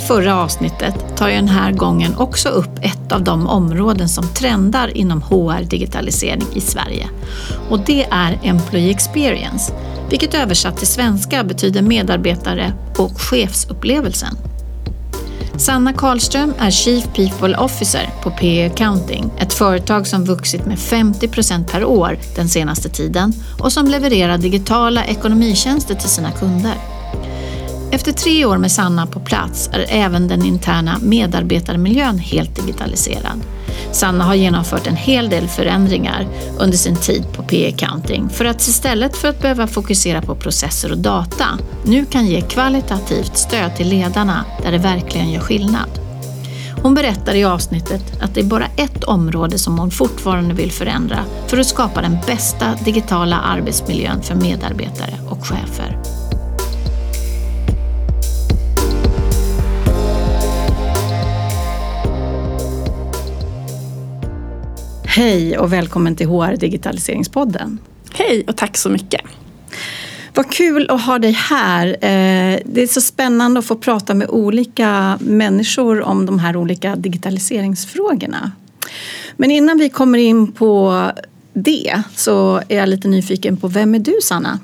i förra avsnittet tar jag den här gången också upp ett av de områden som trendar inom HR-digitalisering i Sverige. Och det är Employee Experience, vilket översatt till svenska betyder medarbetare och chefsupplevelsen. Sanna Karlström är Chief People Officer på PE Accounting, ett företag som vuxit med 50 procent per år den senaste tiden och som levererar digitala ekonomitjänster till sina kunder. Efter tre år med Sanna på plats är även den interna medarbetarmiljön helt digitaliserad. Sanna har genomfört en hel del förändringar under sin tid på PE-counting för att istället för att behöva fokusera på processer och data nu kan ge kvalitativt stöd till ledarna där det verkligen gör skillnad. Hon berättar i avsnittet att det är bara ett område som hon fortfarande vill förändra för att skapa den bästa digitala arbetsmiljön för medarbetare och chefer. Hej och välkommen till HR Digitaliseringspodden. Hej och tack så mycket. Vad kul att ha dig här. Eh, det är så spännande att få prata med olika människor om de här olika digitaliseringsfrågorna. Men innan vi kommer in på det så är jag lite nyfiken på vem är du Sanna?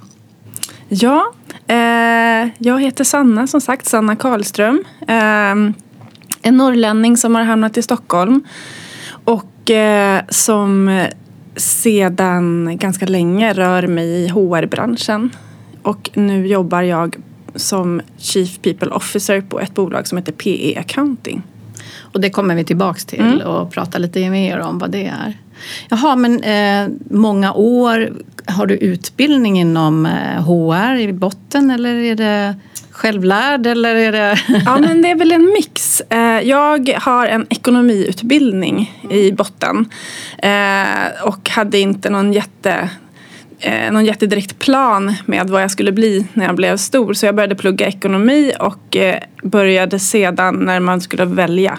Ja, eh, jag heter Sanna som sagt, Sanna Karlström. Eh, en norrlänning som har hamnat i Stockholm. Och Eh, som sedan ganska länge rör mig i HR-branschen. Och nu jobbar jag som Chief People Officer på ett bolag som heter PE Accounting. Och det kommer vi tillbaks till mm. och prata lite mer om vad det är. Jaha, men eh, många år. Har du utbildning inom eh, HR i botten eller är det självlärd eller är det? ja men det är väl en mix. Eh, jag har en ekonomiutbildning i botten eh, och hade inte någon jätte eh, någon jättedirekt plan med vad jag skulle bli när jag blev stor. Så jag började plugga ekonomi och började sedan när man skulle välja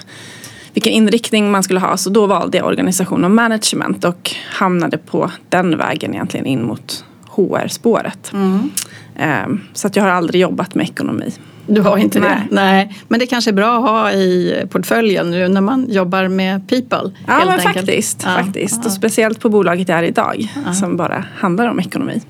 vilken inriktning man skulle ha. Så då valde jag organisation och management och hamnade på den vägen egentligen in mot HR-spåret. Mm. Ehm, så att jag har aldrig jobbat med ekonomi. Du har inte Nej. det? Nej. Men det kanske är bra att ha i portföljen nu när man jobbar med people. Ja, men faktiskt. Ja. faktiskt. Och speciellt på bolaget jag är idag ja. som bara handlar om ekonomi.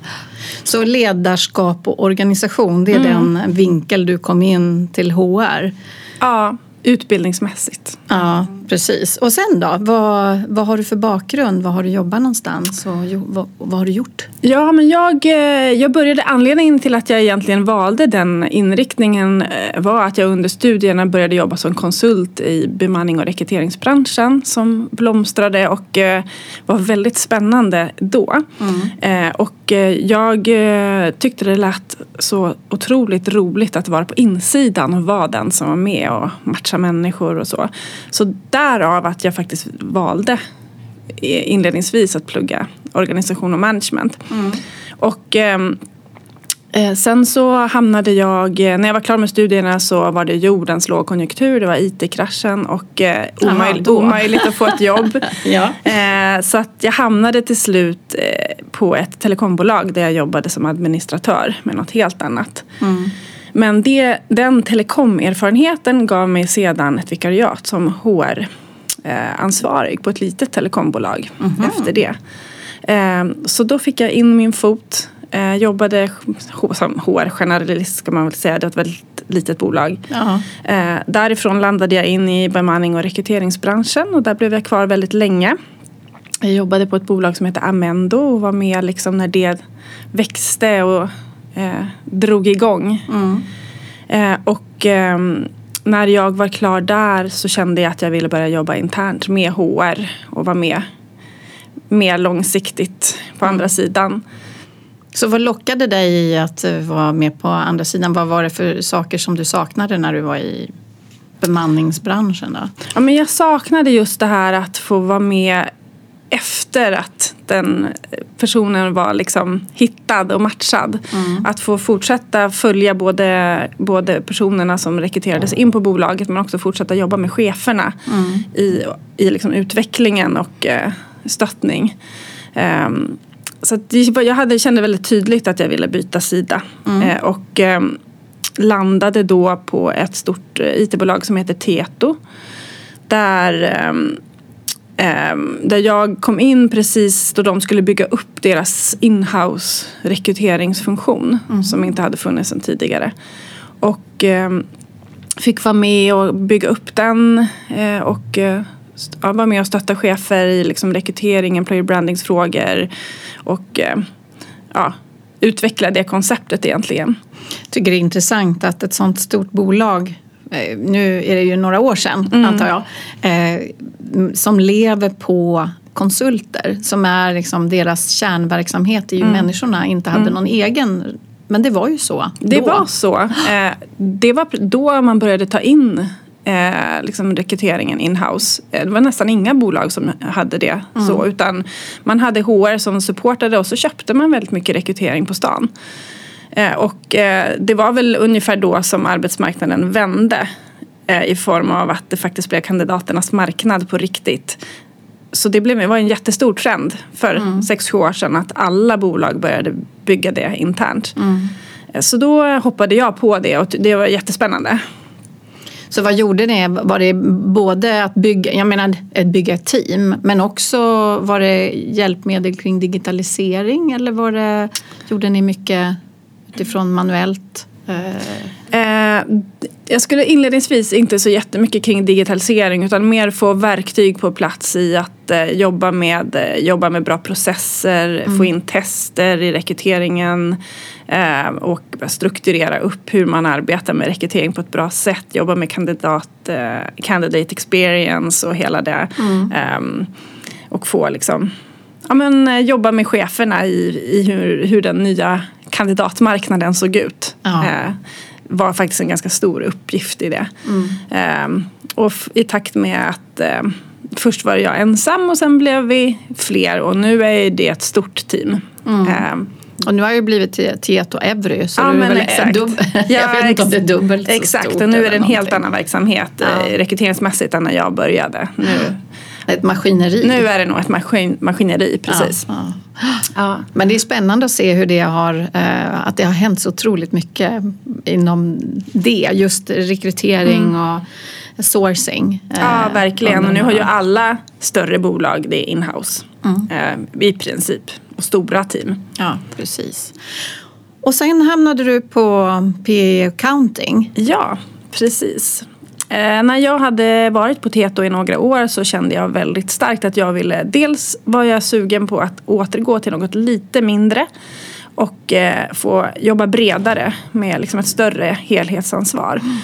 Så ledarskap och organisation, det är mm. den vinkel du kom in till HR? Ja, utbildningsmässigt. Ja, precis. Och sen då? Vad, vad har du för bakgrund? Var har du jobbat någonstans? Och vad, vad har du gjort? Ja, men jag, eh, jag började, anledningen till att jag egentligen valde den inriktningen eh, var att jag under studierna började jobba som konsult i bemanning och rekryteringsbranschen som blomstrade och eh, var väldigt spännande då. Mm. Och jag tyckte det lät så otroligt roligt att vara på insidan och vara den som var med och matcha människor och så. Så därav att jag faktiskt valde inledningsvis att plugga organisation och management. Mm. Och ehm, eh, sen så hamnade jag, när jag var klar med studierna så var det jordens lågkonjunktur, det var IT-kraschen och eh, omöj Aha, omöjligt att få ett jobb. ja. eh, så att jag hamnade till slut eh, på ett telekombolag där jag jobbade som administratör med något helt annat. Mm. Men det, den telekomerfarenheten gav mig sedan ett vikariat som HR-ansvarig på ett litet telekombolag mm -hmm. efter det. Ehm, så då fick jag in min fot. Eh, jobbade som HR-generalist ska man väl säga. Det var ett väldigt litet bolag. Uh Därifrån landade jag in i bemanning och rekryteringsbranschen och där blev jag kvar väldigt länge. Jag jobbade på ett bolag som heter Amendo och var med liksom när det växte och eh, drog igång. Mm. Eh, och eh, när jag var klar där så kände jag att jag ville börja jobba internt med HR och vara med mer långsiktigt på mm. andra sidan. Så vad lockade dig i att vara med på andra sidan? Vad var det för saker som du saknade när du var i bemanningsbranschen? Då? Ja, men jag saknade just det här att få vara med efter att den personen var liksom hittad och matchad. Mm. Att få fortsätta följa både, både personerna som rekryterades in på bolaget men också fortsätta jobba med cheferna mm. i, i liksom utvecklingen och eh, stöttning. Um, så jag hade, kände väldigt tydligt att jag ville byta sida. Mm. Eh, och, eh, landade då på ett stort eh, IT-bolag som heter Tieto. Där, ehm, där jag kom in precis då de skulle bygga upp deras inhouse rekryteringsfunktion mm. som inte hade funnits sedan tidigare. Och ehm, fick vara med och bygga upp den eh, och eh, ja, vara med och stötta chefer i liksom rekrytering, employer brandingsfrågor och ja, utveckla det konceptet egentligen. Jag tycker det är intressant att ett sånt stort bolag nu är det ju några år sedan mm. antar jag, eh, som lever på konsulter som är liksom deras kärnverksamhet är ju mm. människorna inte hade mm. någon egen men det var ju så. Det var så. Eh, det var då man började ta in eh, liksom rekryteringen inhouse. Eh, det var nästan inga bolag som hade det mm. så utan man hade HR som supportade och så köpte man väldigt mycket rekrytering på stan. Eh, och eh, det var väl ungefär då som arbetsmarknaden vände eh, i form av att det faktiskt blev kandidaternas marknad på riktigt. Så det blev, var en jättestor trend för mm. sex sju år sedan att alla bolag började bygga det internt. Mm. Så då hoppade jag på det och det var jättespännande. Så vad gjorde ni? Var det både att bygga, jag menar att bygga ett team men också var det hjälpmedel kring digitalisering eller var det, gjorde ni mycket utifrån manuellt? Eh, jag skulle inledningsvis inte så jättemycket kring digitalisering utan mer få verktyg på plats i att eh, jobba, med, eh, jobba med bra processer, mm. få in tester i rekryteringen eh, och strukturera upp hur man arbetar med rekrytering på ett bra sätt. Jobba med kandidat, eh, candidate experience och hela det. Mm. Ehm, och få liksom ja, men, eh, jobba med cheferna i, i hur, hur den nya kandidatmarknaden såg ut. Ja. Eh, var faktiskt en ganska stor uppgift i det. Mm. Eh, och i takt med att eh, först var jag ensam och sen blev vi fler och nu är det ett stort team. Mm. Ehm, och nu har ju blivit Tieto Evry så ja, du är väl exakt. Dubb- jag vet inte om det är dubbelt så Exakt, och nu är det en helt annan verksamhet ja. Eh, rekryteringsmässigt än när jag började. Nu, ett maskineri. Nu är det nog ett maskin, maskineri, precis. Ja, ja. ja, Men det är spännande att se hur det har, eh, att det har hänt så otroligt mycket inom det. Just rekrytering mm. och sourcing. Ja, eh, verkligen. Och nu har ju alla större bolag det inhouse. Mm. Eh, I princip. Och stora team. Ja, precis. Och sen hamnade du på PE Accounting. Ja, precis. Eh, när jag hade varit på Teto i några år så kände jag väldigt starkt att jag ville dels var jag sugen på att återgå till något lite mindre och eh, få jobba bredare med liksom ett större helhetsansvar. Mm.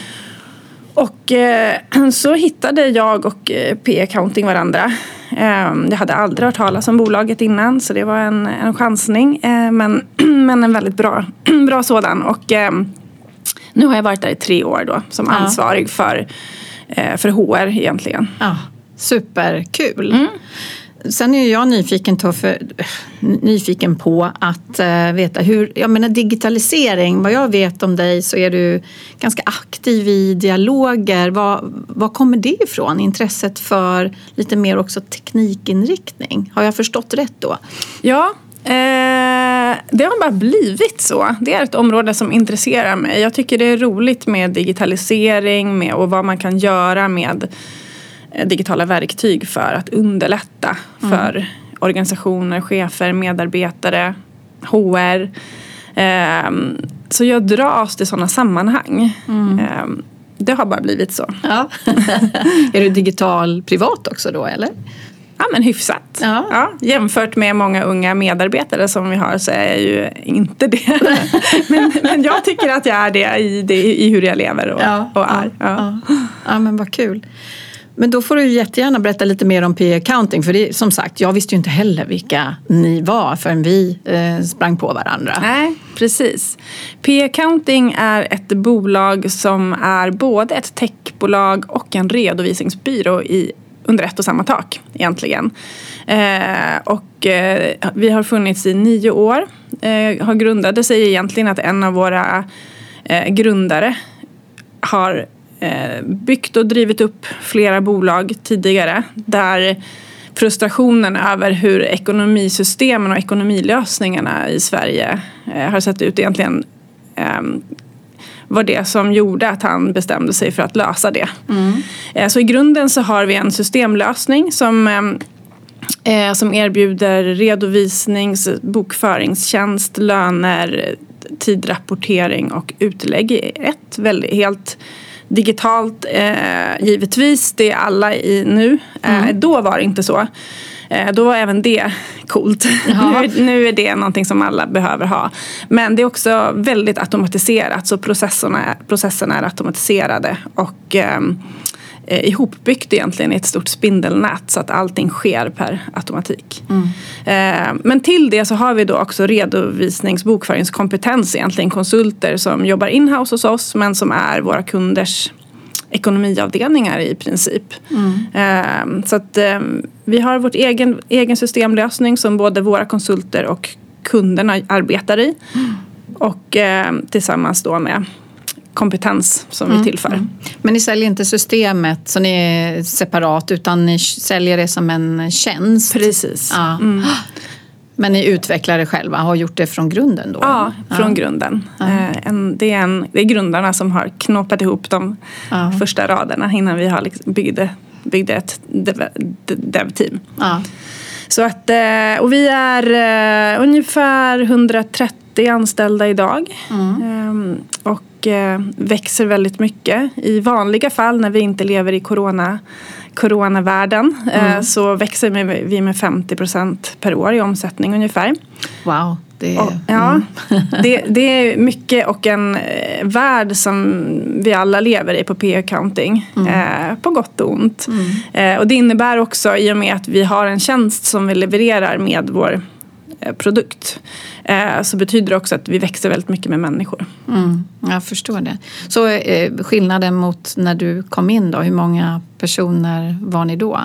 Och eh, så hittade jag och eh, P-accounting varandra. Eh, jag hade aldrig hört talas om bolaget innan så det var en, en chansning eh, men, men en väldigt bra, bra sådan. Och, ehm, nu har jag varit där i tre år då som ja. ansvarig för, eh, för HR egentligen. Ja, superkul. Mm. Sen är jag nyfiken, på, för, nyfiken på att uh, veta hur, jag menar digitalisering, vad jag vet om dig så är du ganska aktiv i dialoger. Vad, vad kommer det ifrån? Intresset för lite mer också teknikinriktning? Har jag förstått rätt då? Ja, det har bara blivit så. Det är ett område som intresserar mig. Jag tycker det är roligt med digitalisering med, och vad man kan göra med eh, digitala verktyg för att underlätta mm. för organisationer, chefer, medarbetare, HR. Eh, så jag dras till sådana sammanhang. Mm. Eh, det har bara blivit så. Ja. är du digital privat också då eller? Ja men hyfsat. Ja. Ja, jämfört med många unga medarbetare som vi har så är jag ju inte det. men, men jag tycker att jag är det i, det, i hur jag lever och, ja, och är. Ja. Ja. men vad kul. Men då får du jättegärna berätta lite mer om P accounting för det, som sagt, jag visste ju inte heller vilka ni var förrän vi eh, sprang på varandra. Nej, precis. P accounting är ett bolag som är både ett techbolag och en redovisningsbyrå i under ett och samma tak egentligen. Eh, och eh, vi har funnits i nio år. Eh, har grundade sig egentligen att en av våra eh, grundare har eh, byggt och drivit upp flera bolag tidigare där frustrationen över hur ekonomisystemen och ekonomilösningarna i Sverige eh, har sett ut egentligen ehm, var det som gjorde att han bestämde sig för att lösa det. Mm. Så i grunden så har vi en systemlösning som eh, som erbjuder redovisnings bokföringstjänst, löner, tidrapportering och utlägg i ett. Väldigt, helt digitalt eh, givetvis, det är alla i nu. Eh, mm. Då var det inte så. Eh, då var även det coolt. nu, nu, är det någonting som alla behöver ha. Men det är också väldigt automatiserat så processerna, processerna är automatiserade. Och ehm, eh, ihopbyggt egentligen i ett stort spindelnät så att allting sker per automatik. Mm. Eh, men till det så har vi då också redovisningsbokföringskompetens egentligen konsulter som jobbar inhouse hos oss men som är våra kunders ekonomiavdelningar i princip. Mm. Eh, så att eh, vi har vår egen, egen systemlösning som både våra konsulter och kunderna arbetar i. Mm. Och eh, tillsammans då med kompetens som mm. vi tillför. Mm. Men ni säljer inte systemet så ni är separat utan ni säljer det som en tjänst? Precis. Ja. Men ni utvecklar det själva, har gjort det från grunden då? Ja, från ja. grunden. Ja. Eh, det, är en, det är grundarna som har knåpat ihop de ja. första raderna innan vi har liksom byggde, byggde ett dev-team. Så att, eh, och vi är uh, ungefär 130 anställda idag. Mm. Um, och Eh, växer väldigt mycket. I vanliga fall när vi inte lever i corona, coronavärlden eh, mm. så växer vi med 50 procent per år i omsättning ungefär. Wow. Det är, och, ja, mm. det, det, är mycket och en eh, värld som vi alla lever i på P-accounting. Mm. Eh, på gott och ont. Mm. Eh, och det innebär också i och med att vi har en tjänst som vi levererar med vår produkt eh, så betyder det också att vi växer väldigt mycket med människor. Mm, jag förstår det. Så eh, skillnaden mot när du kom in då, hur många personer var ni då?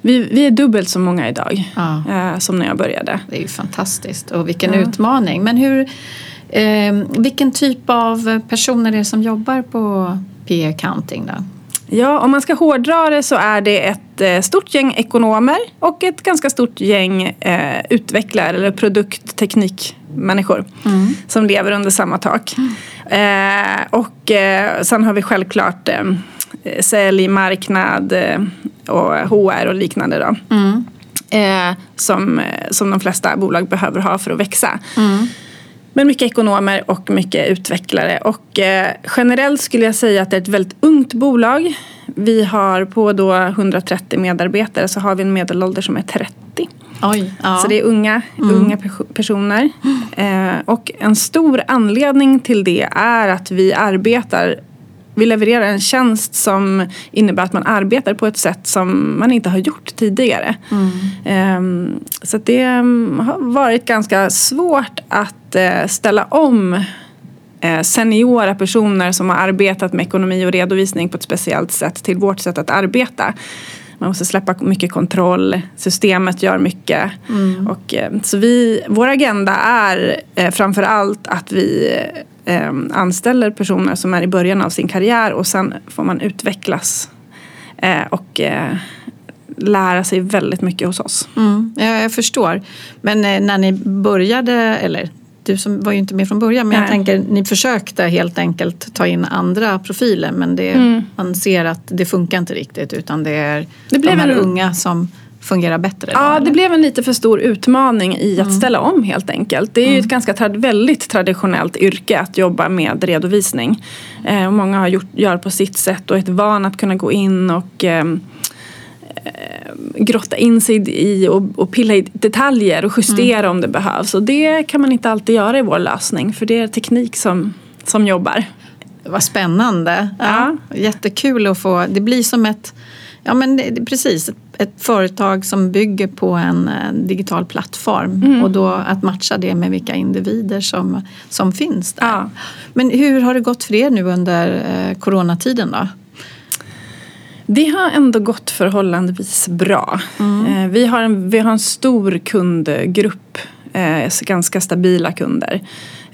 Vi, vi är dubbelt så många idag ja. som när jag började. Det är ju fantastiskt och vilken ja. utmaning. Men hur, eh, vilken typ av personer är det som jobbar på P Accounting då? Ja, om man ska hårdra det så är det ett eh, stort gäng ekonomer och ett ganska stort gäng eh, utvecklare eller produktteknikmänniskor mm. som lever under samma tak. Mm. Eh, och eh, sen har vi självklart eh, sälj, marknad eh, och HR och liknande. Då. Mm. Eh, som, som de flesta bolag behöver ha för att växa. Mm. Men mycket ekonomer och mycket utvecklare. Och eh, generellt skulle jag säga att det är ett väldigt ungt bolag. Vi har på då 130 medarbetare så har vi en medelålder som är 30. Oj, ja. Så det är unga, mm. unga personer. Eh, och en stor anledning till det är att vi arbetar vi levererar en tjänst som innebär att man arbetar på ett sätt som man inte har gjort tidigare. Mm. Um, så det um, har varit ganska svårt att uh, ställa om uh, seniora personer som har arbetat med ekonomi och redovisning på ett speciellt sätt till vårt sätt att arbeta. Man måste släppa mycket kontroll, systemet gör mycket. Mm. Och, uh, så vi, vår agenda är framför allt att vi eh, anställer personer som är i början av sin karriär och sen får man utvecklas eh, och eh, lära sig väldigt mycket hos oss. Mm, ja, jag förstår. Men eh, när ni började, eller du som var ju inte med från början, men Nej. jag tänker ni försökte helt enkelt ta in andra profiler men det, mm. man ser att det funkar inte riktigt utan det är det blev de här en... unga som fungerar bättre? Då, ja, eller? det blev en lite för stor utmaning i att mm. ställa om helt enkelt. Det är mm. ju ett ganska trad väldigt traditionellt yrke att jobba med redovisning. Eh, många har gjort, gör på sitt sätt och är van att kunna gå in och eh, grotta in sig i och, och pilla i detaljer och justera mm. om det behövs. Och det kan man inte alltid göra i vår lösning för det är teknik som, som jobbar. Vad spännande. Ja. ja. Jättekul att få, det blir som ett Ja men det, det, precis, ett, ett, företag som bygger på en, en eh, digital plattform mm. och då att matcha det med vilka individer som, som finns där. Ja. Men hur har det gått för er nu under eh, coronatiden då? Det har ändå gått förhållandevis bra. Mm. Eh, vi, har en, vi har en stor kundgrupp, eh, ganska stabila kunder.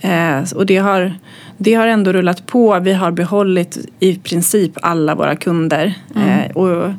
Eh, och det har, det har ändå rullat på. Vi har behållit i princip alla våra kunder. Mm. Och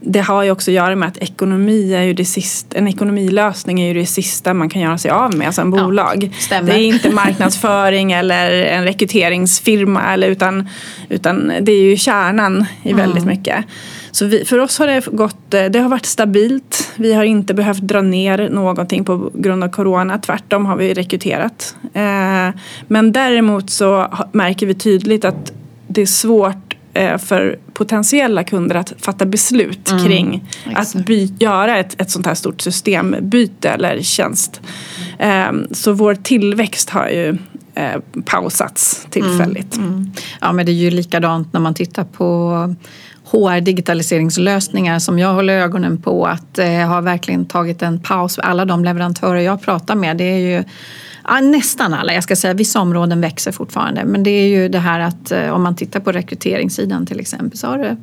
det har ju också att göra med att ekonomi är ju det sista, en ekonomilösning är ju det sista man kan göra sig av med som bolag. Ja, det är inte marknadsföring eller en rekryteringsfirma eller, utan, utan det är ju kärnan i väldigt mm. mycket. Så vi, för oss har det gått, eh, det har varit stabilt. Vi har inte behövt dra ner någonting på grund av corona. Tvärtom har vi rekryterat. Eh, men däremot så märker vi tydligt att det är svårt för potentiella kunder att fatta beslut mm, kring att by- göra ett, ett sånt här stort systembyte eller tjänst. Så vår tillväxt har ju pausats tillfälligt. Mm, mm. Ja men det är ju likadant när man tittar på HR-digitaliseringslösningar som jag håller ögonen på att eh, har verkligen tagit en paus. Alla de leverantörer jag pratar med, det är ju ja, nästan alla, jag ska säga vissa områden växer fortfarande men det är ju det här att eh, om man tittar på rekryteringssidan till exempel så har det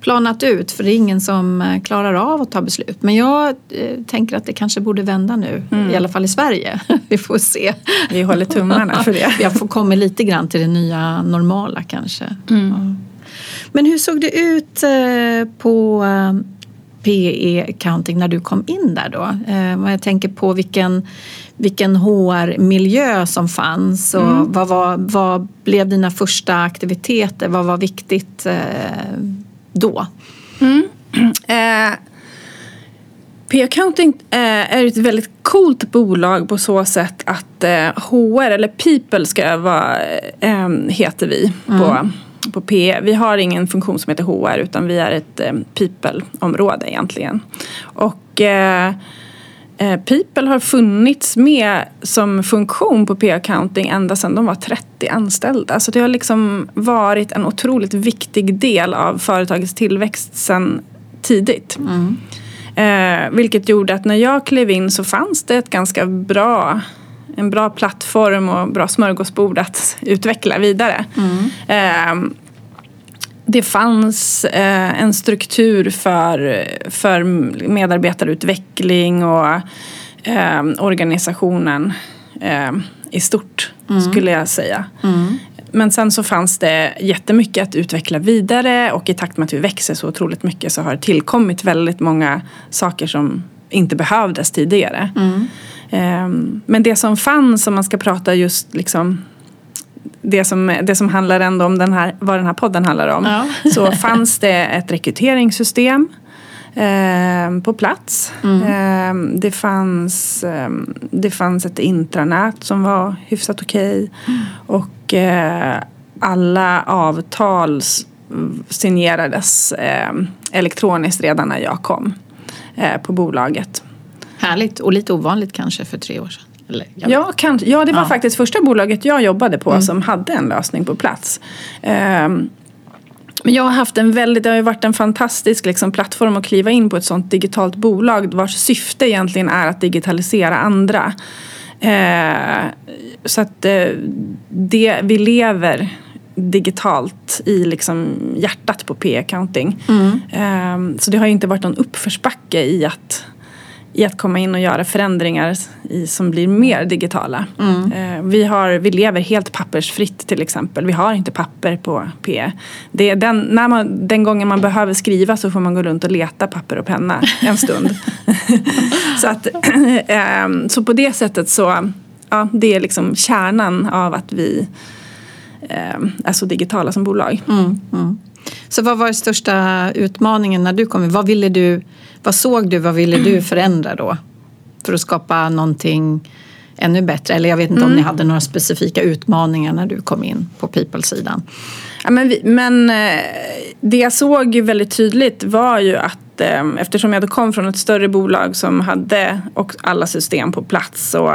planat ut för det är ingen som eh, klarar av att ta beslut. Men jag eh, tänker att det kanske borde vända nu, mm. i alla fall i Sverige. Vi får se. Vi håller tummarna för det. Vi har kommit lite grann till det nya normala kanske. Mm. Ja. Men hur såg det ut eh, på eh, PE Accounting när du kom in där då? Eh, jag tänker på vilken, vilken HR-miljö som fanns och mm. vad, var, vad blev dina första aktiviteter? Vad var viktigt då? Mm. Eh, P-accounting är ett väldigt coolt bolag på så sätt att HR eller people ska vara, heter vi på mm på PE. Vi har ingen funktion som heter HR utan vi är ett eh, people-område egentligen. Och eh, eh People har funnits med som funktion på P-accounting ända sedan de var 30 anställda. Så det har liksom varit en otroligt viktig del av företagets tillväxt sedan tidigt. Mm. Eh, vilket gjorde att när jag klev in så fanns det ett ganska bra en bra plattform och bra smörgåsbord att utveckla vidare. Mm. Eh, det fanns eh, en struktur för, för medarbetarutveckling och eh, organisationen eh, i stort mm. skulle jag säga. Mm. Men sen så fanns det jättemycket att utveckla vidare och i takt med att vi växer så otroligt mycket så har det tillkommit väldigt många saker som inte behövdes tidigare. Mm. Ehm, men det som fanns, om man ska prata just liksom det som, det som handlar ändå om den här, vad den här podden handlar om. Ja. så fanns det ett rekryteringssystem eh, på plats. Mm. Eh, det, fanns, eh, det fanns ett intranät som var hyfsat okej. Okay. Mm. Och eh, alla avtal signerades ehm, elektroniskt redan när jag kom eh, på bolaget. Härligt och lite ovanligt kanske för tre år sedan. Eller, ja, kan, ja, det var ja. faktiskt första bolaget jag jobbade på mm. som hade en lösning på plats. Um, men jag har haft en väldigt, det har ju varit en fantastisk liksom, plattform att kliva in på ett sånt digitalt bolag vars syfte egentligen är att digitalisera andra. Eh, så att eh, det, vi lever digitalt i liksom hjärtat på P-accounting. Mm. Eh, så det har inte varit någon uppförsbacke i att i att komma in och göra förändringar i, som blir mer digitala. Mm. Eh, vi, har, vi lever helt pappersfritt till exempel. Vi har inte papper på P. Det är den, när man, den gången man behöver skriva så får man gå runt och leta papper och penna en stund. så, att, eh, så på det sättet så ja, det är liksom kärnan av att vi eh, är så digitala som bolag. Mm, mm. Så vad var den största utmaningen när du kom in? Vad ville du vad såg du, vad ville du förändra då? För att skapa någonting ännu bättre? Eller jag vet inte mm. om ni hade några specifika utmaningar när du kom in på people-sidan? Ja, men, vi, men eh, det jag såg väldigt tydligt var ju att eh, eftersom jag kom från ett större bolag som hade alla system på plats och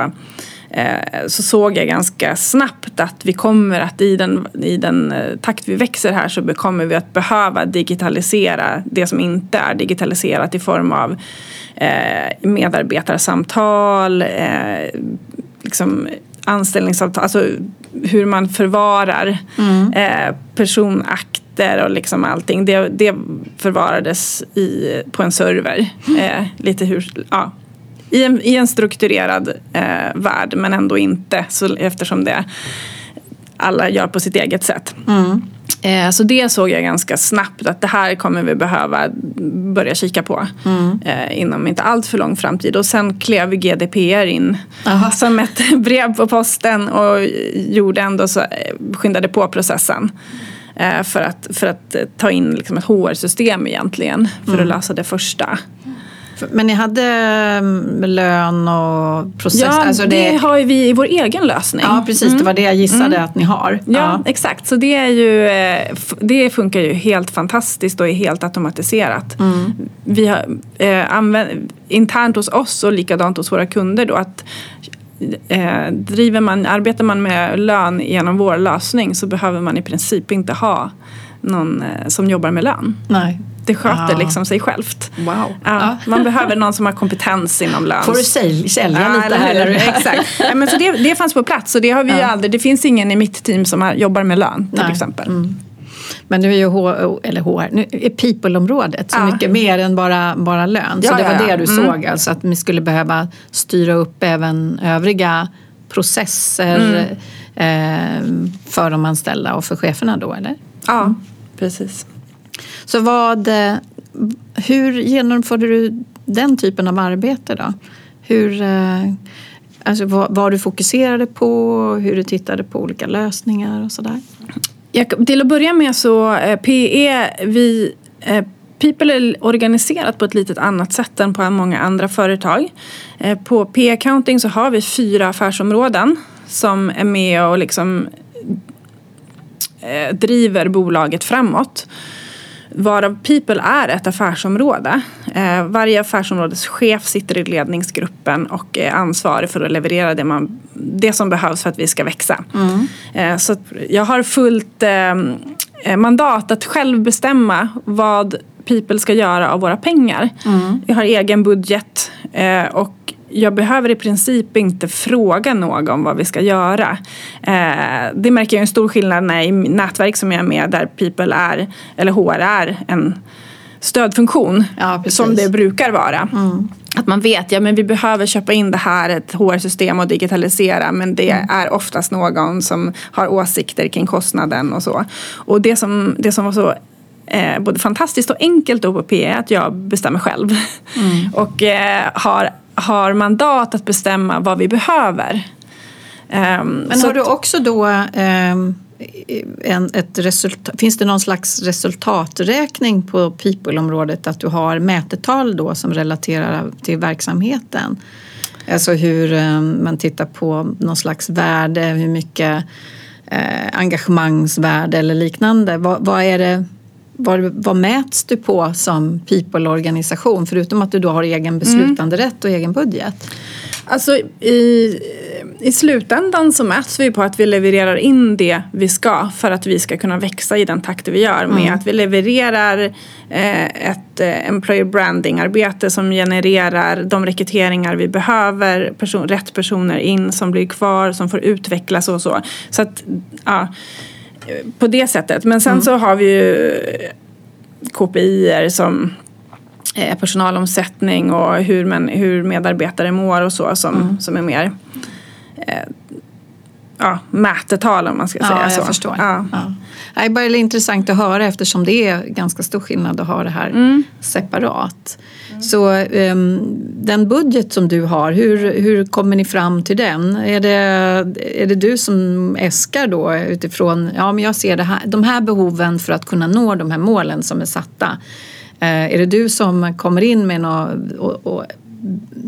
så såg jag ganska snabbt att vi kommer att i den, i den eh, takt vi växer här så kommer vi att behöva digitalisera det som inte är digitaliserat i form av eh, medarbetarsamtal, liksom anställningsavtal, alltså hur man förvarar mm. personakter och liksom allting. Det, det förvarades i, på en server. Mm. lite hur, ja, i en, i en strukturerad eh, värld men ändå inte så, eftersom det alla gör på sitt eget sätt. Mm. Eh, så det såg jag ganska snabbt att det här kommer vi behöva börja kika på mm. eh, inom inte allt för lång framtid. Och sen klev GDPR in Aha. som ett brev på posten och gjorde ändå så, eh, skyndade på processen. För, att, för att ta in liksom ett HR-system egentligen för mm. att lösa det första. Men ni hade mm, lön och process? Ja, alltså det... det har vi i vår egen lösning. Ja, precis. Mm. Det var det jag gissade mm. att ni har. Ja, ja, exakt. Så det, är ju, eh, det funkar ju helt fantastiskt och är helt automatiserat. Mm. Vi har eh, använt, internt hos oss och likadant hos våra kunder då att eh, driver man, arbetar man med lön genom vår lösning så behöver man i princip inte ha någon eh, som jobbar med lön. Nej det sköter ah. liksom sig självt. Wow. Ja, man behöver någon som har kompetens inom lön. Får du sälja, sälja ja, lite här? Eller? Exakt. Ja, men så det, det fanns på plats och det har vi ja. aldrig. Det finns ingen i mitt team som jobbar med lön till Nej. exempel. Mm. Men nu är ju HR, eller HR, nu är people-området så mycket mer än bara, bara lön. Så det var det du mm. såg, alltså att ni skulle behöva styra upp även övriga processer mm. eh, för de anställda och för cheferna då, eller? Ja, precis. Så vad, eh, hur genomförde du den typen av arbete då? Hur, eh, alltså vad, vad du fokuserade på, hur du tittade på olika lösningar och sådär? till att börja med så eh, PE, vi eh, People är organiserat på ett lite annat sätt än på många andra företag. Eh, på PE Accounting så har vi fyra affärsområden som är med och liksom driver bolaget framåt varav People är ett affärsområde. Eh, varje affärsområdeschef sitter i ledningsgruppen och är ansvarig för att leverera det, man, det som behövs för att vi ska växa. Mm. Eh, så jag har fullt eh, mandat att själv bestämma vad People ska göra av våra pengar. Mm. Jag har egen budget och jag behöver i princip inte fråga någon vad vi ska göra. Eh, det märker jag en stor skillnad när i nätverk som jag är med där People är, eller HR är en stödfunktion ja, som det brukar vara. Mm. Att man vet, ja men vi behöver köpa in det här, ett HR-system och digitalisera men det mm. är oftast någon som har åsikter kring kostnaden och så. Och det som, det som var så eh, både fantastiskt och enkelt PE är att jag bestämmer själv. Mm. och eh, har har mandat att bestämma vad vi behöver. Um, Men har du också då um, en, ett resultat, finns det någon slags resultaträkning på people-området att du har mätetal då som relaterar till verksamheten? Alltså hur um, man tittar på någon slags värde, hur mycket eh, engagemangsvärde eller liknande. Vad, vad är det vad, vad mäts du på som people-organisation förutom att du då har egen beslutanderätt och egen budget? Alltså i, i slutändan så mäts vi på att vi levererar in det vi ska för att vi ska kunna växa i den takt vi gör med mm. att vi levererar eh, ett eh, employer branding-arbete som genererar de rekryteringar vi behöver, person, rätt personer in som blir kvar, som får utvecklas och så. Så att, ja på det sättet. Men sen mm. så har vi ju KPI som eh, personalomsättning och hur, man, hur medarbetare mår och så som, mm. som är mer eh, ja, mätetal om man ska säga ja, så. Jag förstår. Ja. Ja. Det är bara intressant att höra eftersom det är ganska stor skillnad att ha det här mm. separat. Så um, den budget som du har, hur, hur kommer ni fram till den? Är det, är det du som äskar då utifrån, ja men jag ser det här, de här behoven för att kunna nå de här målen som är satta. Uh, är det du som kommer in med något och, och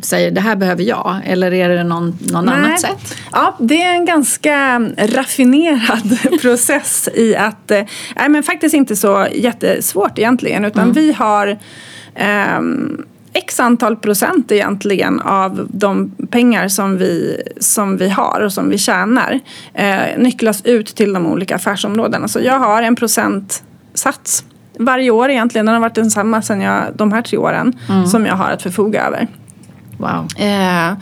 säger det här behöver jag eller är det någon, någon annat sätt? Ja, det är en ganska raffinerad process i att, eh, nej men faktiskt inte så jättesvårt egentligen utan mm. vi har um, x antal procent egentligen av de pengar som vi, som vi har och som vi tjänar eh, nycklas ut till de olika affärsområdena. Så jag har en procentsats varje år egentligen. Den har varit densamma sedan jag, de här tre åren mm. som jag har att förfoga över. Wow. Eh,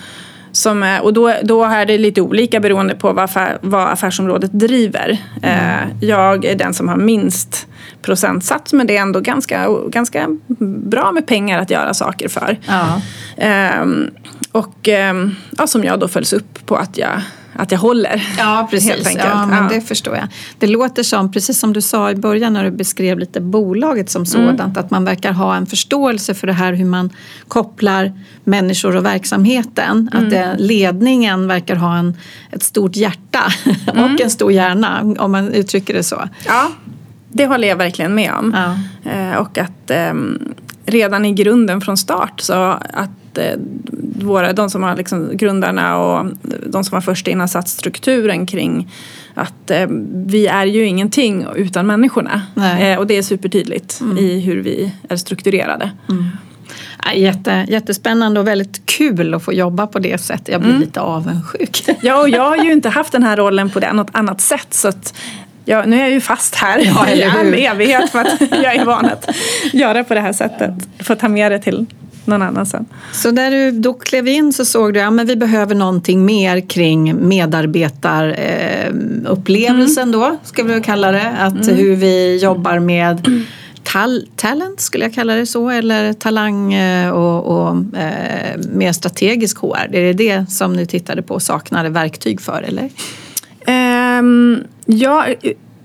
som och då, då är det lite olika beroende på vad, affär, vad affärsområdet driver. Mm. Eh, jag är den som har minst procentsats men det är ändå ganska, ganska bra med pengar att göra saker för. Ja. Eh, och eh, ja, som jag då följs upp på att jag att jag håller. Ja, precis. Ja, men ja. Det förstår jag. Det låter som, precis som du sa i början när du beskrev lite bolaget som sådant, mm. att man verkar ha en förståelse för det här hur man kopplar människor och verksamheten. Mm. Att det, ledningen verkar ha en, ett stort hjärta mm. och en stor hjärna, om man uttrycker det så. Ja, det håller jag verkligen med om. Ja. Eh, och att eh, redan i grunden från start så att eh, våra, de som har liksom grundarna och de som var först in har satt strukturen kring att eh, vi är ju ingenting utan människorna. Eh, och det är supertydligt mm. i hur vi är strukturerade. Mm. Jätte, jättespännande och väldigt kul att få jobba på det sättet. Jag blir mm. lite avundsjuk. Ja, och jag har ju inte haft den här rollen på något annat sätt. Så att Ja, nu är jag ju fast här ja, i all evighet för att jag är van att göra på det här sättet. Får ta med det till någon annan sen. Så när du då klev in så såg du att ja, vi behöver någonting mer kring medarbetarupplevelsen mm. då, ska vi kalla det. Att mm. hur vi jobbar med tal talent, skulle jag kalla det så, eller talang eh, och, och eh, mer strategisk HR. Är det det som ni tittade på och saknade verktyg för, eller? Um, ja,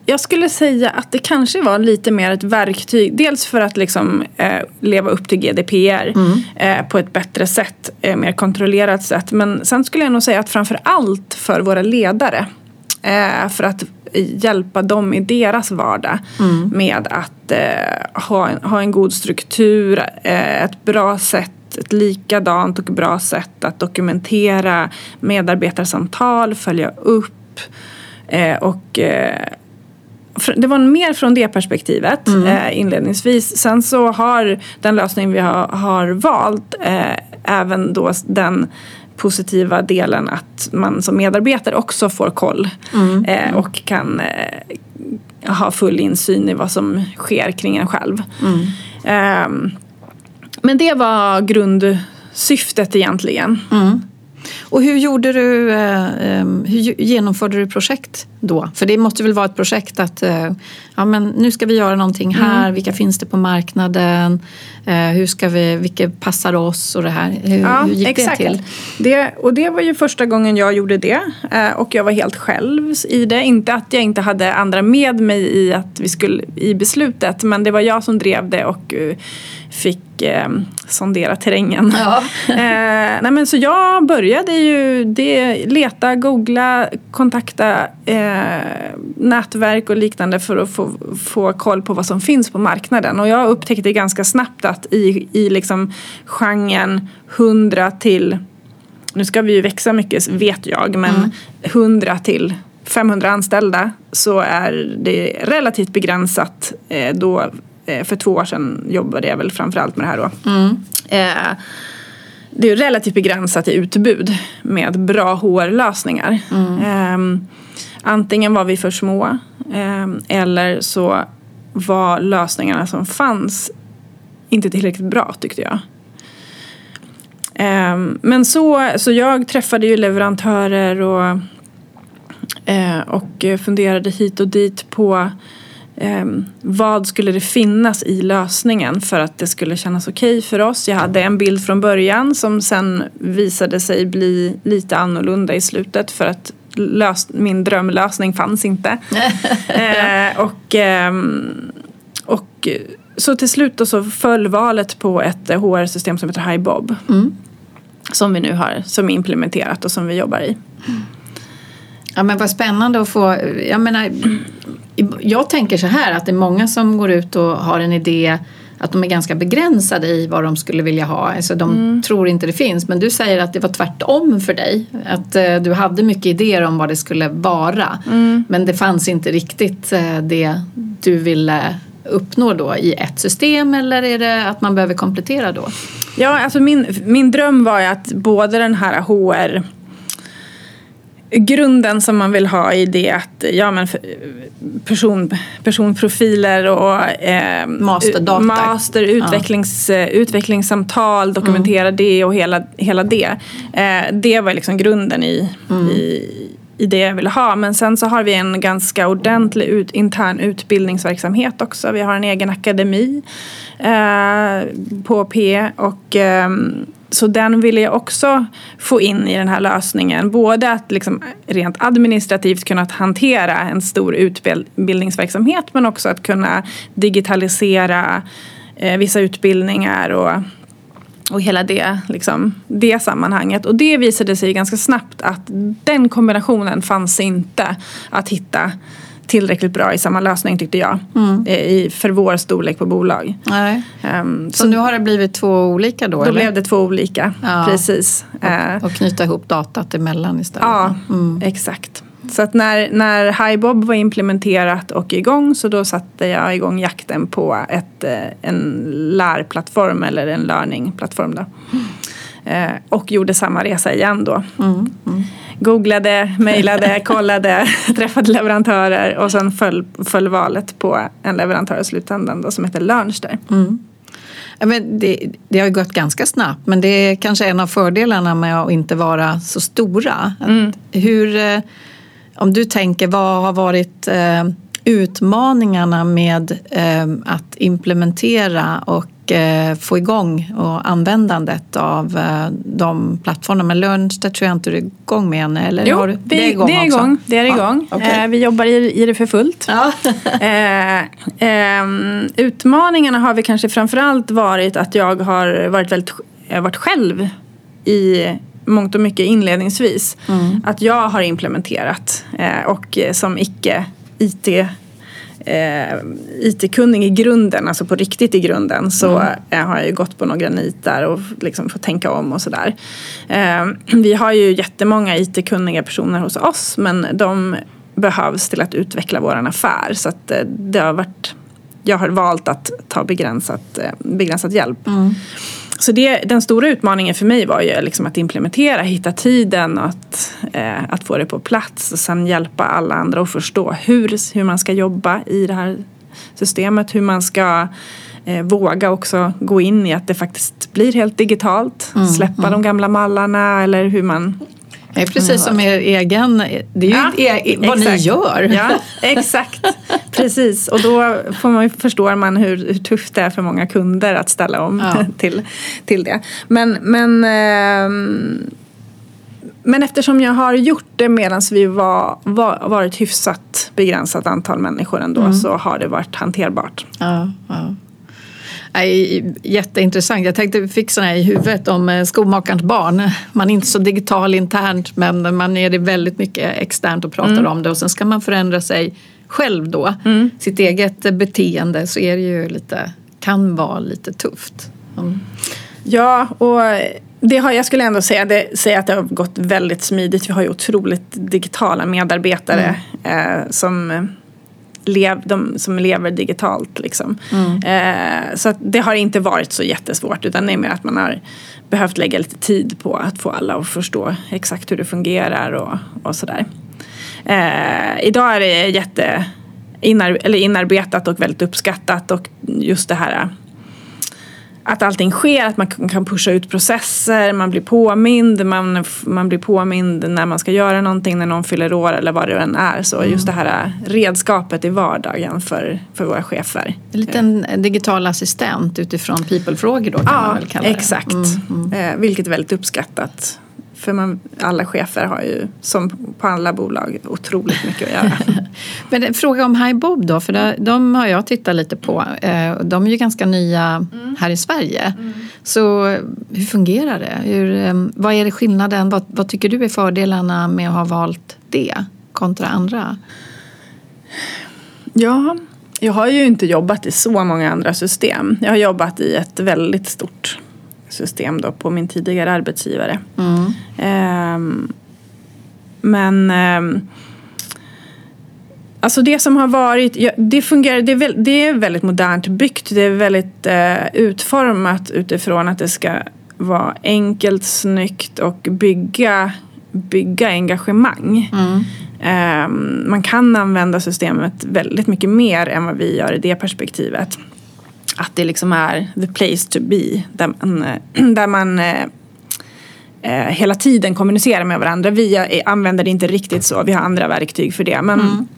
jag skulle säga att det kanske var lite mer ett verktyg. Dels för att liksom, eh, leva upp till GDPR mm. eh, på ett bättre sätt, eh, mer kontrollerat sätt. Men sen skulle jag nog säga att framför allt för våra ledare. Eh, för att hjälpa dem i deras vardag mm. med att eh, ha, en, ha en god struktur, eh, ett bra sätt ett likadant och bra sätt att dokumentera medarbetarsamtal, följa upp och det var mer från det perspektivet mm. eh, inledningsvis. Sen så har den lösning vi har, har valt eh, även då den positiva delen att man som medarbetare också får koll mm. eh, och kan eh, ha full insyn i vad som sker kring en själv. Mm. Ehm, men det var grundsyftet egentligen. Mm. Och hur gjorde du, eh, hur genomförde du projekt då? För det måste väl vara ett projekt att eh, ja, men nu ska vi göra någonting här, mm. vilka finns det på marknaden, hur ska vi, vilka passar oss och det här. Hur, ja, hur gick exakt. det till? Det, och det var ju första gången jag gjorde det och jag var helt själv i det. Inte att jag inte hade andra med mig i, att vi skulle, i beslutet men det var jag som drev det och fick eh, sondera terrängen. Ja. eh, nej men så jag började ju det, leta, googla, kontakta eh, nätverk och liknande för att få, få koll på vad som finns på marknaden. Och jag upptäckte ganska snabbt att i, i liksom genren 100 till, nu ska vi ju växa mycket vet jag, men mm. 100 till 500 anställda så är det relativt begränsat eh, då Eh, för två år sedan jobbade jag väl framförallt med det här då. Mm. Eh, det är relativt begränsat i utbud med bra HR-lösningar. Mm. Eh, antingen var vi för små eh, eller så var lösningarna som fanns inte tillräckligt bra tyckte jag. Eh, men så, så jag träffade ju leverantörer och, eh, och funderade hit och dit på eh, vad skulle det finnas i lösningen för att det skulle kännas okej okay för oss. Jag hade en bild från början som sen visade sig bli lite annorlunda i slutet för att lös- min drömlösning fanns inte. eh, och, eh, och så till slut då så föll valet på ett HR-system som heter HiBob. Mm. Som vi nu har som är implementerat och som vi jobbar i. Ja men vad spännande att få, jag menar jag tänker så här att det är många som går ut och har en idé att de är ganska begränsade i vad de skulle vilja ha. Alltså de mm. tror inte det finns. Men du säger att det var tvärtom för dig. Att eh, du hade mycket idéer om vad det skulle vara. Mm. Men det fanns inte riktigt eh, det du ville uppnå då i ett system eller är det att man behöver komplettera då? Ja, alltså min, min dröm var ju att både den här HR grunden som man vill ha i det att ja, men person, personprofiler och eh, Masterdata. master, utvecklings, ja. utvecklingssamtal, dokumentera mm. det och hela, hela det. Eh, det var liksom grunden i, mm. i, i det jag ville ha. Men sen så har vi en ganska ordentlig ut, intern utbildningsverksamhet också. Vi har en egen akademi eh, på P och eh, så den ville jag också få in i den här lösningen. Både att liksom rent administrativt kunna hantera en stor utbildningsverksamhet men också att kunna digitalisera eh, vissa utbildningar och, och hela det, liksom, det sammanhanget. Och det visade sig ganska snabbt att den kombinationen fanns inte att hitta tillräckligt bra i samma lösning tyckte jag. Mm. I, för vår storlek på bolag. Um, så, så, nu har det blivit två olika då? Då eller? blev det två olika, ja. precis. Och, och, knyta ihop datat emellan istället? Ja, mm. exakt. Så att när, när HiBob var implementerat och igång så då satte jag igång jakten på ett, eh, en lärplattform eller en learningplattform. Då. Mm. Eh, och gjorde samma resa igen då. Mm. Mm googlade, mejlade, kollade, träffade leverantörer och sen föll, föll valet på en leverantör i slutändan då, som heter Lernster. Mm. Ja, men det, det, har ju gått ganska snabbt men det är kanske en av fördelarna med att inte vara så stora. Mm. Hur, eh, om du tänker, vad har varit eh, utmaningarna med eh, att implementera och Eh, få igång och användandet av de plattformarna. Men Learnster tror jag inte du är igång med än. Eller jo, har du, vi, det är igång. Det är igång. Det är igång. Ja, okay. vi jobbar i, i det för fullt. Ja. eh, ehm, utmaningarna har vi kanske framförallt varit att jag har varit, väldigt, varit själv i mångt och mycket inledningsvis. Mm. Att jag har implementerat eh, och som icke IT eh, IT-kunnig i grunden, alltså på riktigt i grunden, så mm. eh, har jag ju gått på några nitar och liksom fått tänka om och sådär. Eh, vi har ju jättemånga IT-kunniga personer hos oss men de behövs till att utveckla vår affär så att eh, det har varit jag har valt att ta begränsat, eh, begränsat hjälp. Mm. Så det, den stora utmaningen för mig var ju liksom att implementera, hitta tiden och att, eh, att få det på plats och sen hjälpa alla andra att förstå hur, hur man ska jobba i det här systemet, hur man ska eh, våga också gå in i att det faktiskt blir helt digitalt, mm, släppa mm. de gamla mallarna eller hur man det är precis som er egen, det är ju ja, e vad exakt. ni gör. Ja, exakt, precis. Och då får man, förstår man hur, hur tufft det är för många kunder att ställa om ja. till, till det. Men, men, eh, men eftersom jag har gjort det medan vi var, var, varit hyfsat begränsat antal människor ändå mm. så har det varit hanterbart. Ja, ja. Nej, jätteintressant. Jag tänkte sådana här i huvudet om eh, skomakarens barn. Man är inte så digital internt men man är det väldigt mycket externt och pratar mm. om det och sen ska man förändra sig själv då. Mm. Sitt eget beteende så är det ju lite, kan vara lite tufft. Mm. Ja, och det har, jag skulle ändå säga, det, säga att det har gått väldigt smidigt. Vi har ju otroligt digitala medarbetare mm. eh, som lev, de som lever digitalt. Liksom. Mm. Eh, så det har inte varit så jättesvårt utan det är mer att man har behövt lägga lite tid på att få alla att förstå exakt hur det fungerar och, och sådär. Eh, idag är det jätte inar, eller inarbetat och väldigt uppskattat och just det här att allting sker, att man kan pusha ut processer, man blir påmind, man, man blir påmind när man ska göra någonting, när någon fyller år eller vad det än är. Så just det här redskapet i vardagen för, för våra chefer. En liten digital assistent utifrån people-frågor då kan ja, man väl kalla det? exakt. Mm, mm. Eh, vilket är väldigt uppskattat. För man, alla chefer har ju, som på alla bolag, otroligt mycket att göra. Men en fråga om HiBob då, för de, de, har jag tittat lite på. Eh, de är ju ganska nya mm. här i Sverige. Mm. Så hur fungerar det? Hur, eh, vad är det skillnaden? Vad, vad tycker du är fördelarna med att ha valt det kontra andra? Ja, jag har ju inte jobbat i så många andra system. Jag har jobbat i ett väldigt stort system då på min tidigare arbetsgivare. Mm. Um, men um, Alltså det som har varit, ja, det fungerar, det är, väl, det är väldigt modernt byggt. Det är väldigt uh, utformat utifrån att det ska vara enkelt, snyggt och bygga, bygga engagemang. Mm. Um, man kan använda systemet väldigt mycket mer än vad vi gör i det perspektivet att det liksom är the place to be. Där man, eh, där man eh, eh, hela tiden kommunicerar med varandra. Vi använder det inte riktigt så, vi har andra verktyg för det. Men, mm.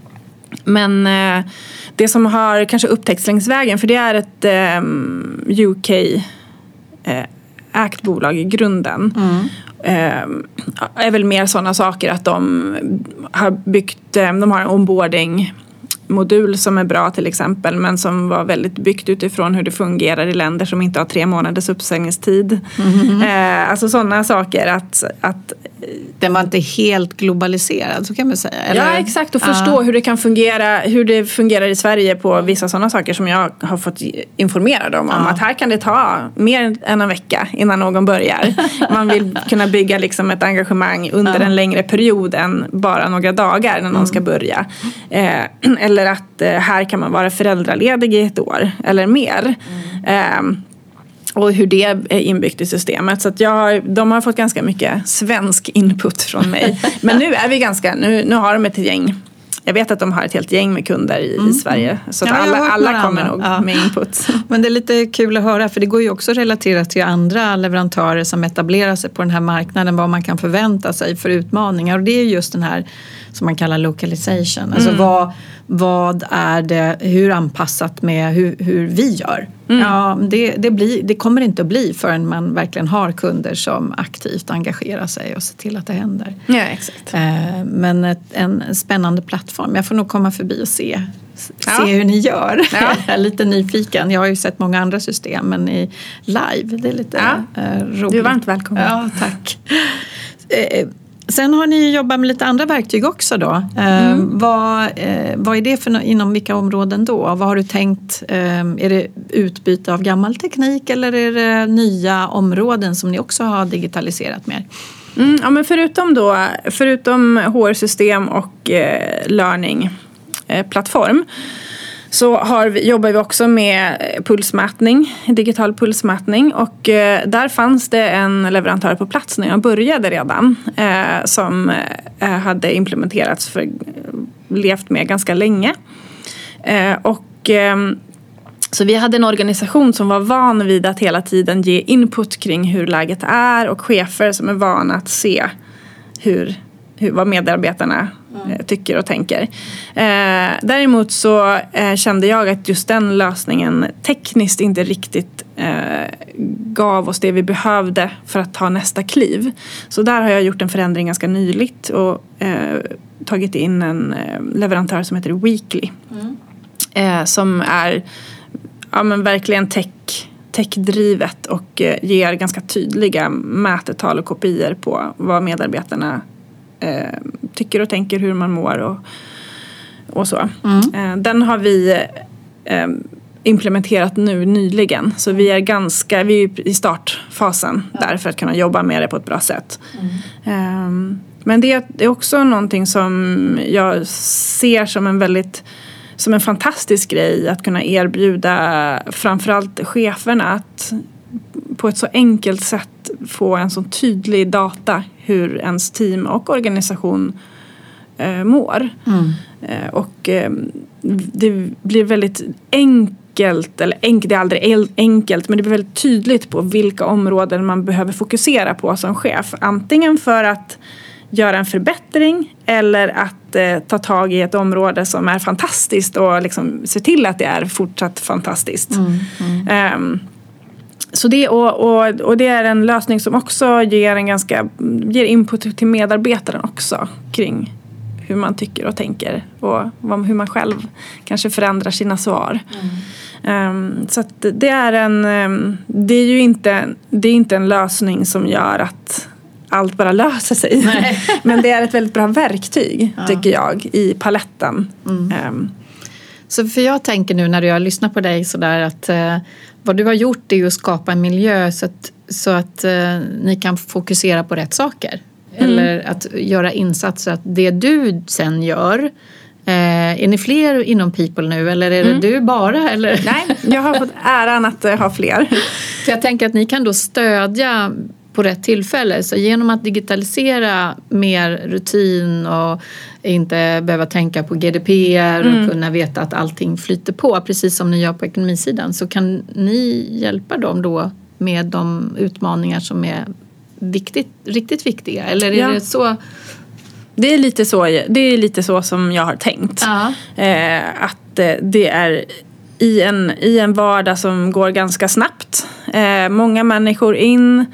men det som har kanske upptäckts längs vägen, för det är ett UK ägt bolag i grunden. Mm. Är väl mer sådana saker att de har byggt, de har en onboarding modul som är bra till exempel men som var väldigt byggt utifrån hur det fungerar i länder som inte har tre månaders uppsägningstid. Mm. Eh, alltså sådana saker att, att den var inte helt globaliserad så kan man säga. Eller? Ja exakt och förstå ah. hur det kan fungera, hur det fungerar i Sverige på vissa sådana saker som jag har fått informerad om. Ah. Att här kan det ta mer än en vecka innan någon börjar. Man vill kunna bygga liksom ett engagemang under ah. en längre period än bara några dagar när någon mm. ska börja. Eh, eller att eh, här kan man vara föräldraledig i ett år eller mer. Mm. Eh, och hur det är inbyggt i systemet. Så att jag, de har fått ganska mycket svensk input från mig. Men nu är vi ganska, nu, nu har de ett gäng jag vet att de har ett helt gäng med kunder i, mm. i Sverige. Så ja, alla, alla kommer nog ja. med input. Men det är lite kul att höra för det går ju också att relatera till andra leverantörer som etablerar sig på den här marknaden. Vad man kan förvänta sig för utmaningar. Och det är just den här som man kallar localization. Alltså mm. vad, vad är det, hur anpassat med hur, hur vi gör? Mm. Ja, det, det, blir, det kommer inte att bli förrän man verkligen har kunder som aktivt engagerar sig och ser till att det händer. Ja, exakt. Eh, men ett, en spännande plattform. Jag får nog komma förbi och se se ja. hur ni gör. Ja. jag är lite nyfiken. Jag har ju sett många andra system men i live, det är lite ja. Eh, roligt. Du är varmt välkommen. Ja, tack. Eh, Sen har ni jobbat med lite andra verktyg också då. Eh, mm. vad, eh, vad är det för inom vilka områden då? Vad har du tänkt? Eh, är det utbyte av gammal teknik eller är det nya områden som ni också har digitaliserat mer? Mm, ja, men förutom, då, förutom HR-system och eh, learning-plattform så har vi, jobbar vi också med eh, pulsmätning, digital pulsmätning och eh, där fanns det en leverantör på plats när jag började redan eh, som eh, eh hade implementerats för eh, levt med ganska länge. Och ehm, så vi hade en organisation som var van vid att hela tiden ge input kring hur läget är och chefer som är vana att se hur, hur, vad medarbetarna mm. tycker och tänker. Eh, däremot så eh, kände jag att just den lösningen tekniskt inte riktigt eh, gav oss det vi behövde för att ta nästa kliv. Så där har jag gjort en förändring ganska nyligt och eh, tagit in en eh, leverantör som heter Weekly. Mm. Eh, som är ja, men verkligen tech techdrivet och ger ganska tydliga mätetal och kopior på vad medarbetarna eh, tycker och tänker hur man mår och, och så. Mm. Eh, den har vi eh, implementerat nu nyligen så vi är ganska, vi är i startfasen ja. där för att kunna jobba med det på ett bra sätt. Mm. men det är också någonting som jag ser som en väldigt som en fantastisk grej att kunna erbjuda framförallt cheferna att på ett så enkelt sätt få en så tydlig data hur ens team och organisation eh, mår. Mm. Eh, och eh, det blir väldigt enkelt, eller enk, det är aldrig enkelt, men det blir väldigt tydligt på vilka områden man behöver fokusera på som chef. Antingen för att göra en förbättring eller att eh, ta tag i ett område som är fantastiskt och liksom se till att det är fortsatt fantastiskt. Mm, mm. Um, så det, och, och, och det är en lösning som också ger, en ganska, ger input till medarbetaren också kring hur man tycker och tänker och hur man själv kanske förändrar sina svar. Mm. Um, så det är en, um, det är ju inte, det är inte en lösning som gör att allt bara löser sig. Men det är ett väldigt bra verktyg ja. tycker jag i paletten. Mm. Um, så för jag tänker nu när jag lyssnar på dig sådär att uh, vad du har gjort är att skapa en miljö så att, så att uh, ni kan fokusera på rätt saker. Mm. Eller att göra insatser, att det du sen gör uh, är ni fler inom People nu eller är det mm. du bara? Eller? Nej, jag har fått äran att ha fler. För jag tänker att ni kan då stödja på rätt tillfälle. Så genom att digitalisera mer rutin och inte behöva tänka på GDPR mm. och kunna veta att allting flyter på precis som ni gör på ekonomisidan så kan ni hjälpa dem då med de utmaningar som är viktigt, riktigt viktiga? Eller är ja. det så? Det är, lite så det är lite så som jag har tänkt. Ja. Eh, att eh, det är i en, i en vardag som går ganska snabbt Eh, många människor in.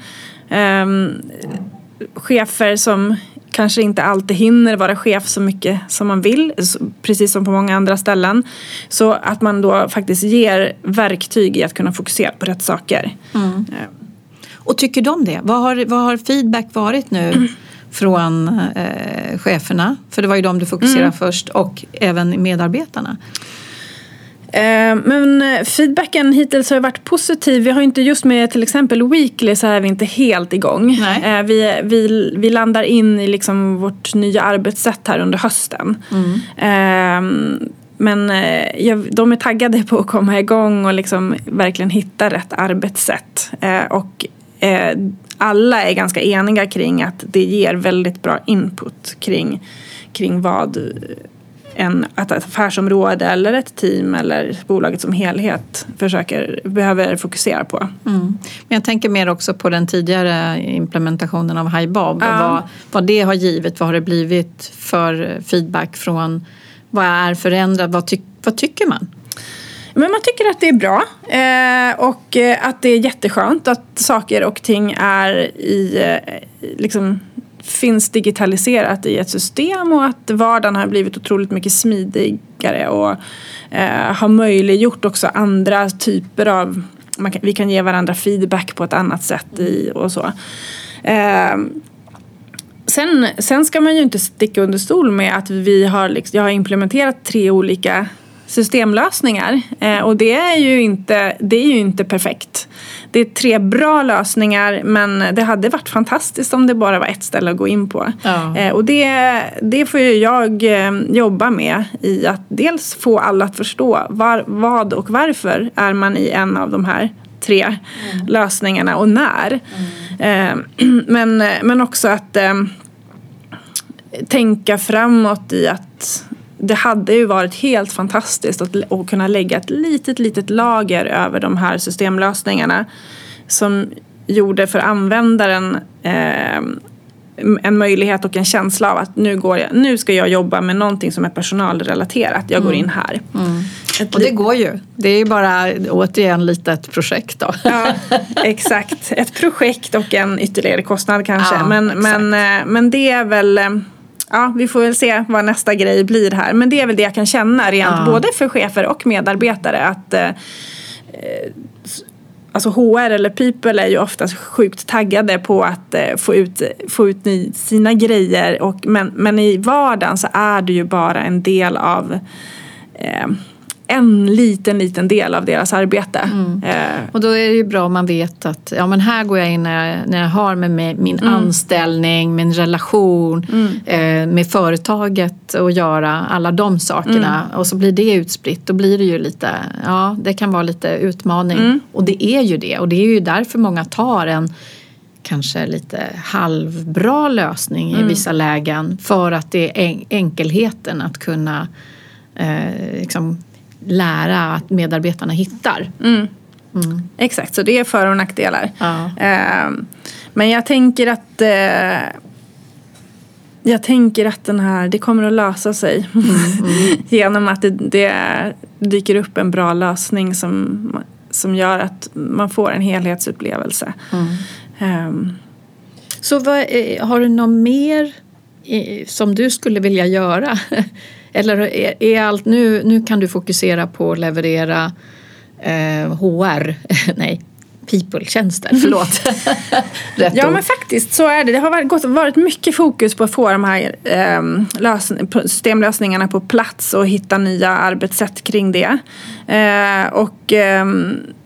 Eh, chefer som kanske inte alltid hinner vara chef så mycket som man vill, precis som på många andra ställen. Så att man då faktiskt ger verktyg i att kunna fokusera på rätt saker. Mm. Eh. Och tycker de det? Vad har, vad har feedback varit nu? Från eh, cheferna, för det var ju de du fokuserade mm. först, och även medarbetarna? Eh, men feedbacken hittills har varit positiv. Vi har inte just med till exempel Weekly så är vi inte helt igång. Nej. Eh, vi, vi, vi landar in i liksom vårt nya arbetssätt här under hösten. Mm. Men de är taggade på att komma igång och liksom verkligen hitta rätt arbetssätt. Och alla är ganska eniga kring att det ger väldigt bra input kring, kring vad en, ett affärsområde eller ett team eller bolaget som helhet försöker, behöver fokusera på. Mm. Men jag tänker mer också på den tidigare implementationen av HiBob ja. och vad, vad det har givit. Vad har det blivit för feedback från vad är förändrat? Vad, ty, vad tycker man? Men man tycker att det är bra eh, och eh, att det är jätteskönt att saker och ting är i, eh, liksom, finns digitaliserat i ett system och att vardagen har blivit otroligt mycket smidigare och eh, har möjliggjort också andra typer av kan, vi kan ge varandra feedback på ett annat sätt i, och så. Eh, sen, sen ska man ju inte sticka under stol med att vi har, liksom, jag har implementerat tre olika systemlösningar. Eh, och det är, ju inte, det är ju inte perfekt. Det är tre bra lösningar men det hade varit fantastiskt om det bara var ett ställe att gå in på. Ja. Eh, och det, det får ju jag eh, jobba med i att dels få alla att förstå var, vad och varför är man i en av de här tre mm. lösningarna och när. Mm. Men, men också att tänka framåt i att det hade ju varit helt fantastiskt att, att kunna lägga ett litet, litet lager över de här systemlösningarna som gjorde för användaren eh, en möjlighet och en känsla av att nu, går jag, nu ska jag jobba med någonting som är personalrelaterat. Jag går mm. in här. Mm. Och det går ju. Det är bara återigen lite ett projekt då. Ja, exakt. Ett projekt och en ytterligare kostnad kanske. Ja, men, men, eh, men det är väl eh, ja, vi får väl se vad nästa grej blir här. Men det är väl det jag kan känna rent ja. både för chefer och medarbetare. att eh, Alltså HR eller people är ju oftast sjukt taggade på att eh, få ut, få ut sina grejer. Och, men, men i vardagen så är det ju bara en del av eh, en liten, liten del av deras arbete. Mm. Eh. Och då är det ju bra om man vet att ja, men här går jag in när jag, när jag har med mig min mm. anställning, min relation mm. eh, med företaget att göra, alla de sakerna. Mm. Och så blir det utspritt. Då blir det ju lite, ja det kan vara lite utmaning. Mm. Och det är ju det. Och det är ju därför många tar en kanske lite halvbra lösning i mm. vissa lägen. För att det är enkelheten att kunna eh, liksom lära att medarbetarna hittar. Mm. Mm. Exakt, så det är för och nackdelar. Ja. Eh, men jag tänker att eh, jag tänker att den här, det kommer att lösa sig mm, mm. genom att det, det, dyker upp en bra lösning som, som gör att man får en helhetsupplevelse. Um. Så vad, har du något mer som du skulle vilja göra Eller är, är allt nu, nu kan du fokusera på att leverera eh, HR, nej, people-tjänster, förlåt. ja men faktiskt så är det. Det har varit, varit mycket fokus på att få de här eh, lösning, systemlösningarna på plats och hitta nya arbetssätt kring det. Eh, och, eh,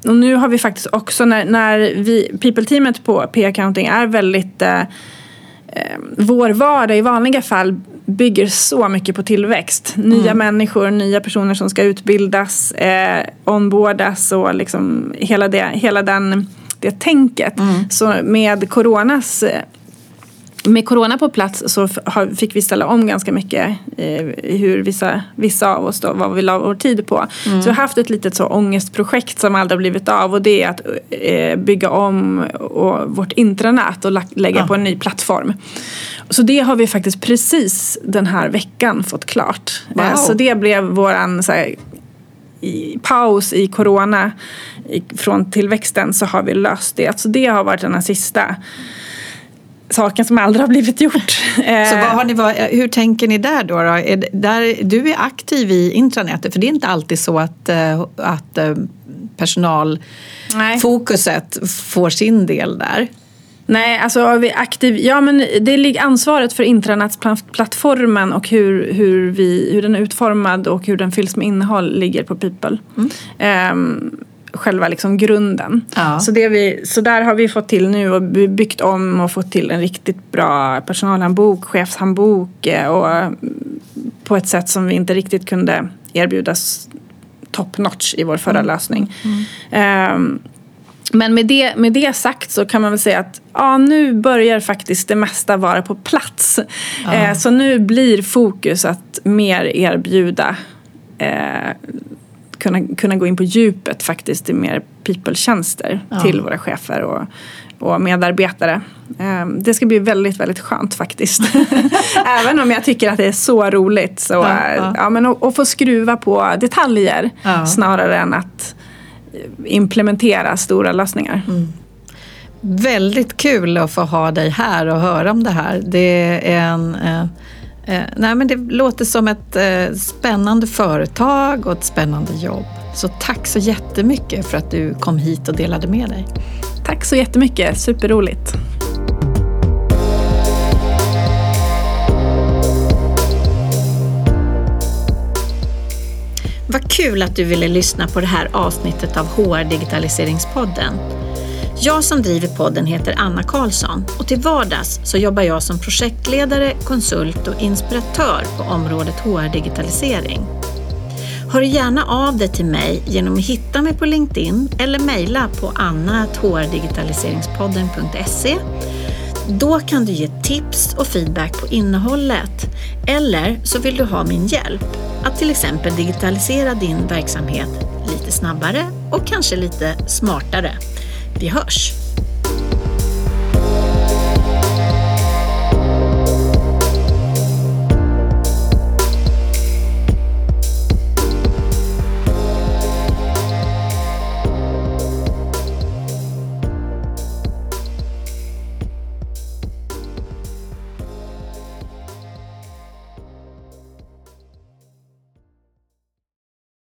och, nu har vi faktiskt också när, när vi, people-teamet på P-accounting är väldigt eh, vår vardag i vanliga fall bygger så mycket på tillväxt. Nya mm. människor, nya personer som ska utbildas, eh, onboardas och liksom hela, det, hela den, det tänket. Mm. Så med coronas med corona på plats så fick vi ställa om ganska mycket eh, hur vissa, vissa av oss då, vad vi la vår tid på. Mm. Så vi har haft ett litet så ångestprojekt som aldrig har blivit av och det är att eh, bygga om och, vårt intranät och lägga ja. på en ny plattform. Så det har vi faktiskt precis den här veckan fått klart. Eh, wow. Så det blev våran så här, i paus i corona i, från tillväxten så har vi löst det. Så det har varit den här sista saken som aldrig har blivit gjort. Så vad har ni, hur tänker ni där då? då? Är där, du är aktiv i intranätet för det är inte alltid så att, eh, att eh, personalfokuset får sin del där. Nej, alltså vi aktiv, ja men det ligger ansvaret för intranätsplattformen och hur, hur, vi, hur den är utformad och hur den fylls med innehåll ligger på People. Mm. Um, själva liksom grunden. Ja. Så, det vi, så där har vi fått till nu och byggt om och fått till en riktigt bra personalhandbok, chefshandbok eh, och på ett sätt som vi inte riktigt kunde erbjudas top notch i vår förra mm. lösning. Mm. Um, men med det, med det sagt så kan man väl säga att ja, nu börjar faktiskt det mesta vara på plats. Ja. Eh, så nu blir fokus att mer erbjuda eh, kunna, kunna gå in på djupet faktiskt i mer people-tjänster ja. till våra chefer och, och medarbetare. Eh, det ska bli väldigt, väldigt skönt faktiskt. Även om jag tycker att det är så roligt. Så, ja, ja. ja men att, få skruva på detaljer snarare än att implementera stora lösningar. Mm. Väldigt kul att få ha dig här och höra om det här. Det, är en, eh, eh, nej men det låter som ett eh, spännande företag och ett spännande jobb. Så tack så jättemycket för att du kom hit och delade med dig. Tack så jättemycket, superroligt. Vad kul att du ville lyssna på det här avsnittet av HR Digitaliseringspodden. Jag som driver podden heter Anna Karlsson och till vardags så jobbar jag som projektledare, konsult och inspiratör på området HR-digitalisering. Hör gärna av dig till mig genom att hitta mig på LinkedIn eller mejla på anna.hrdigitaliseringspodden.se då kan du ge tips och feedback på innehållet. Eller så vill du ha min hjälp att till exempel digitalisera din verksamhet lite snabbare och kanske lite smartare. Vi hörs!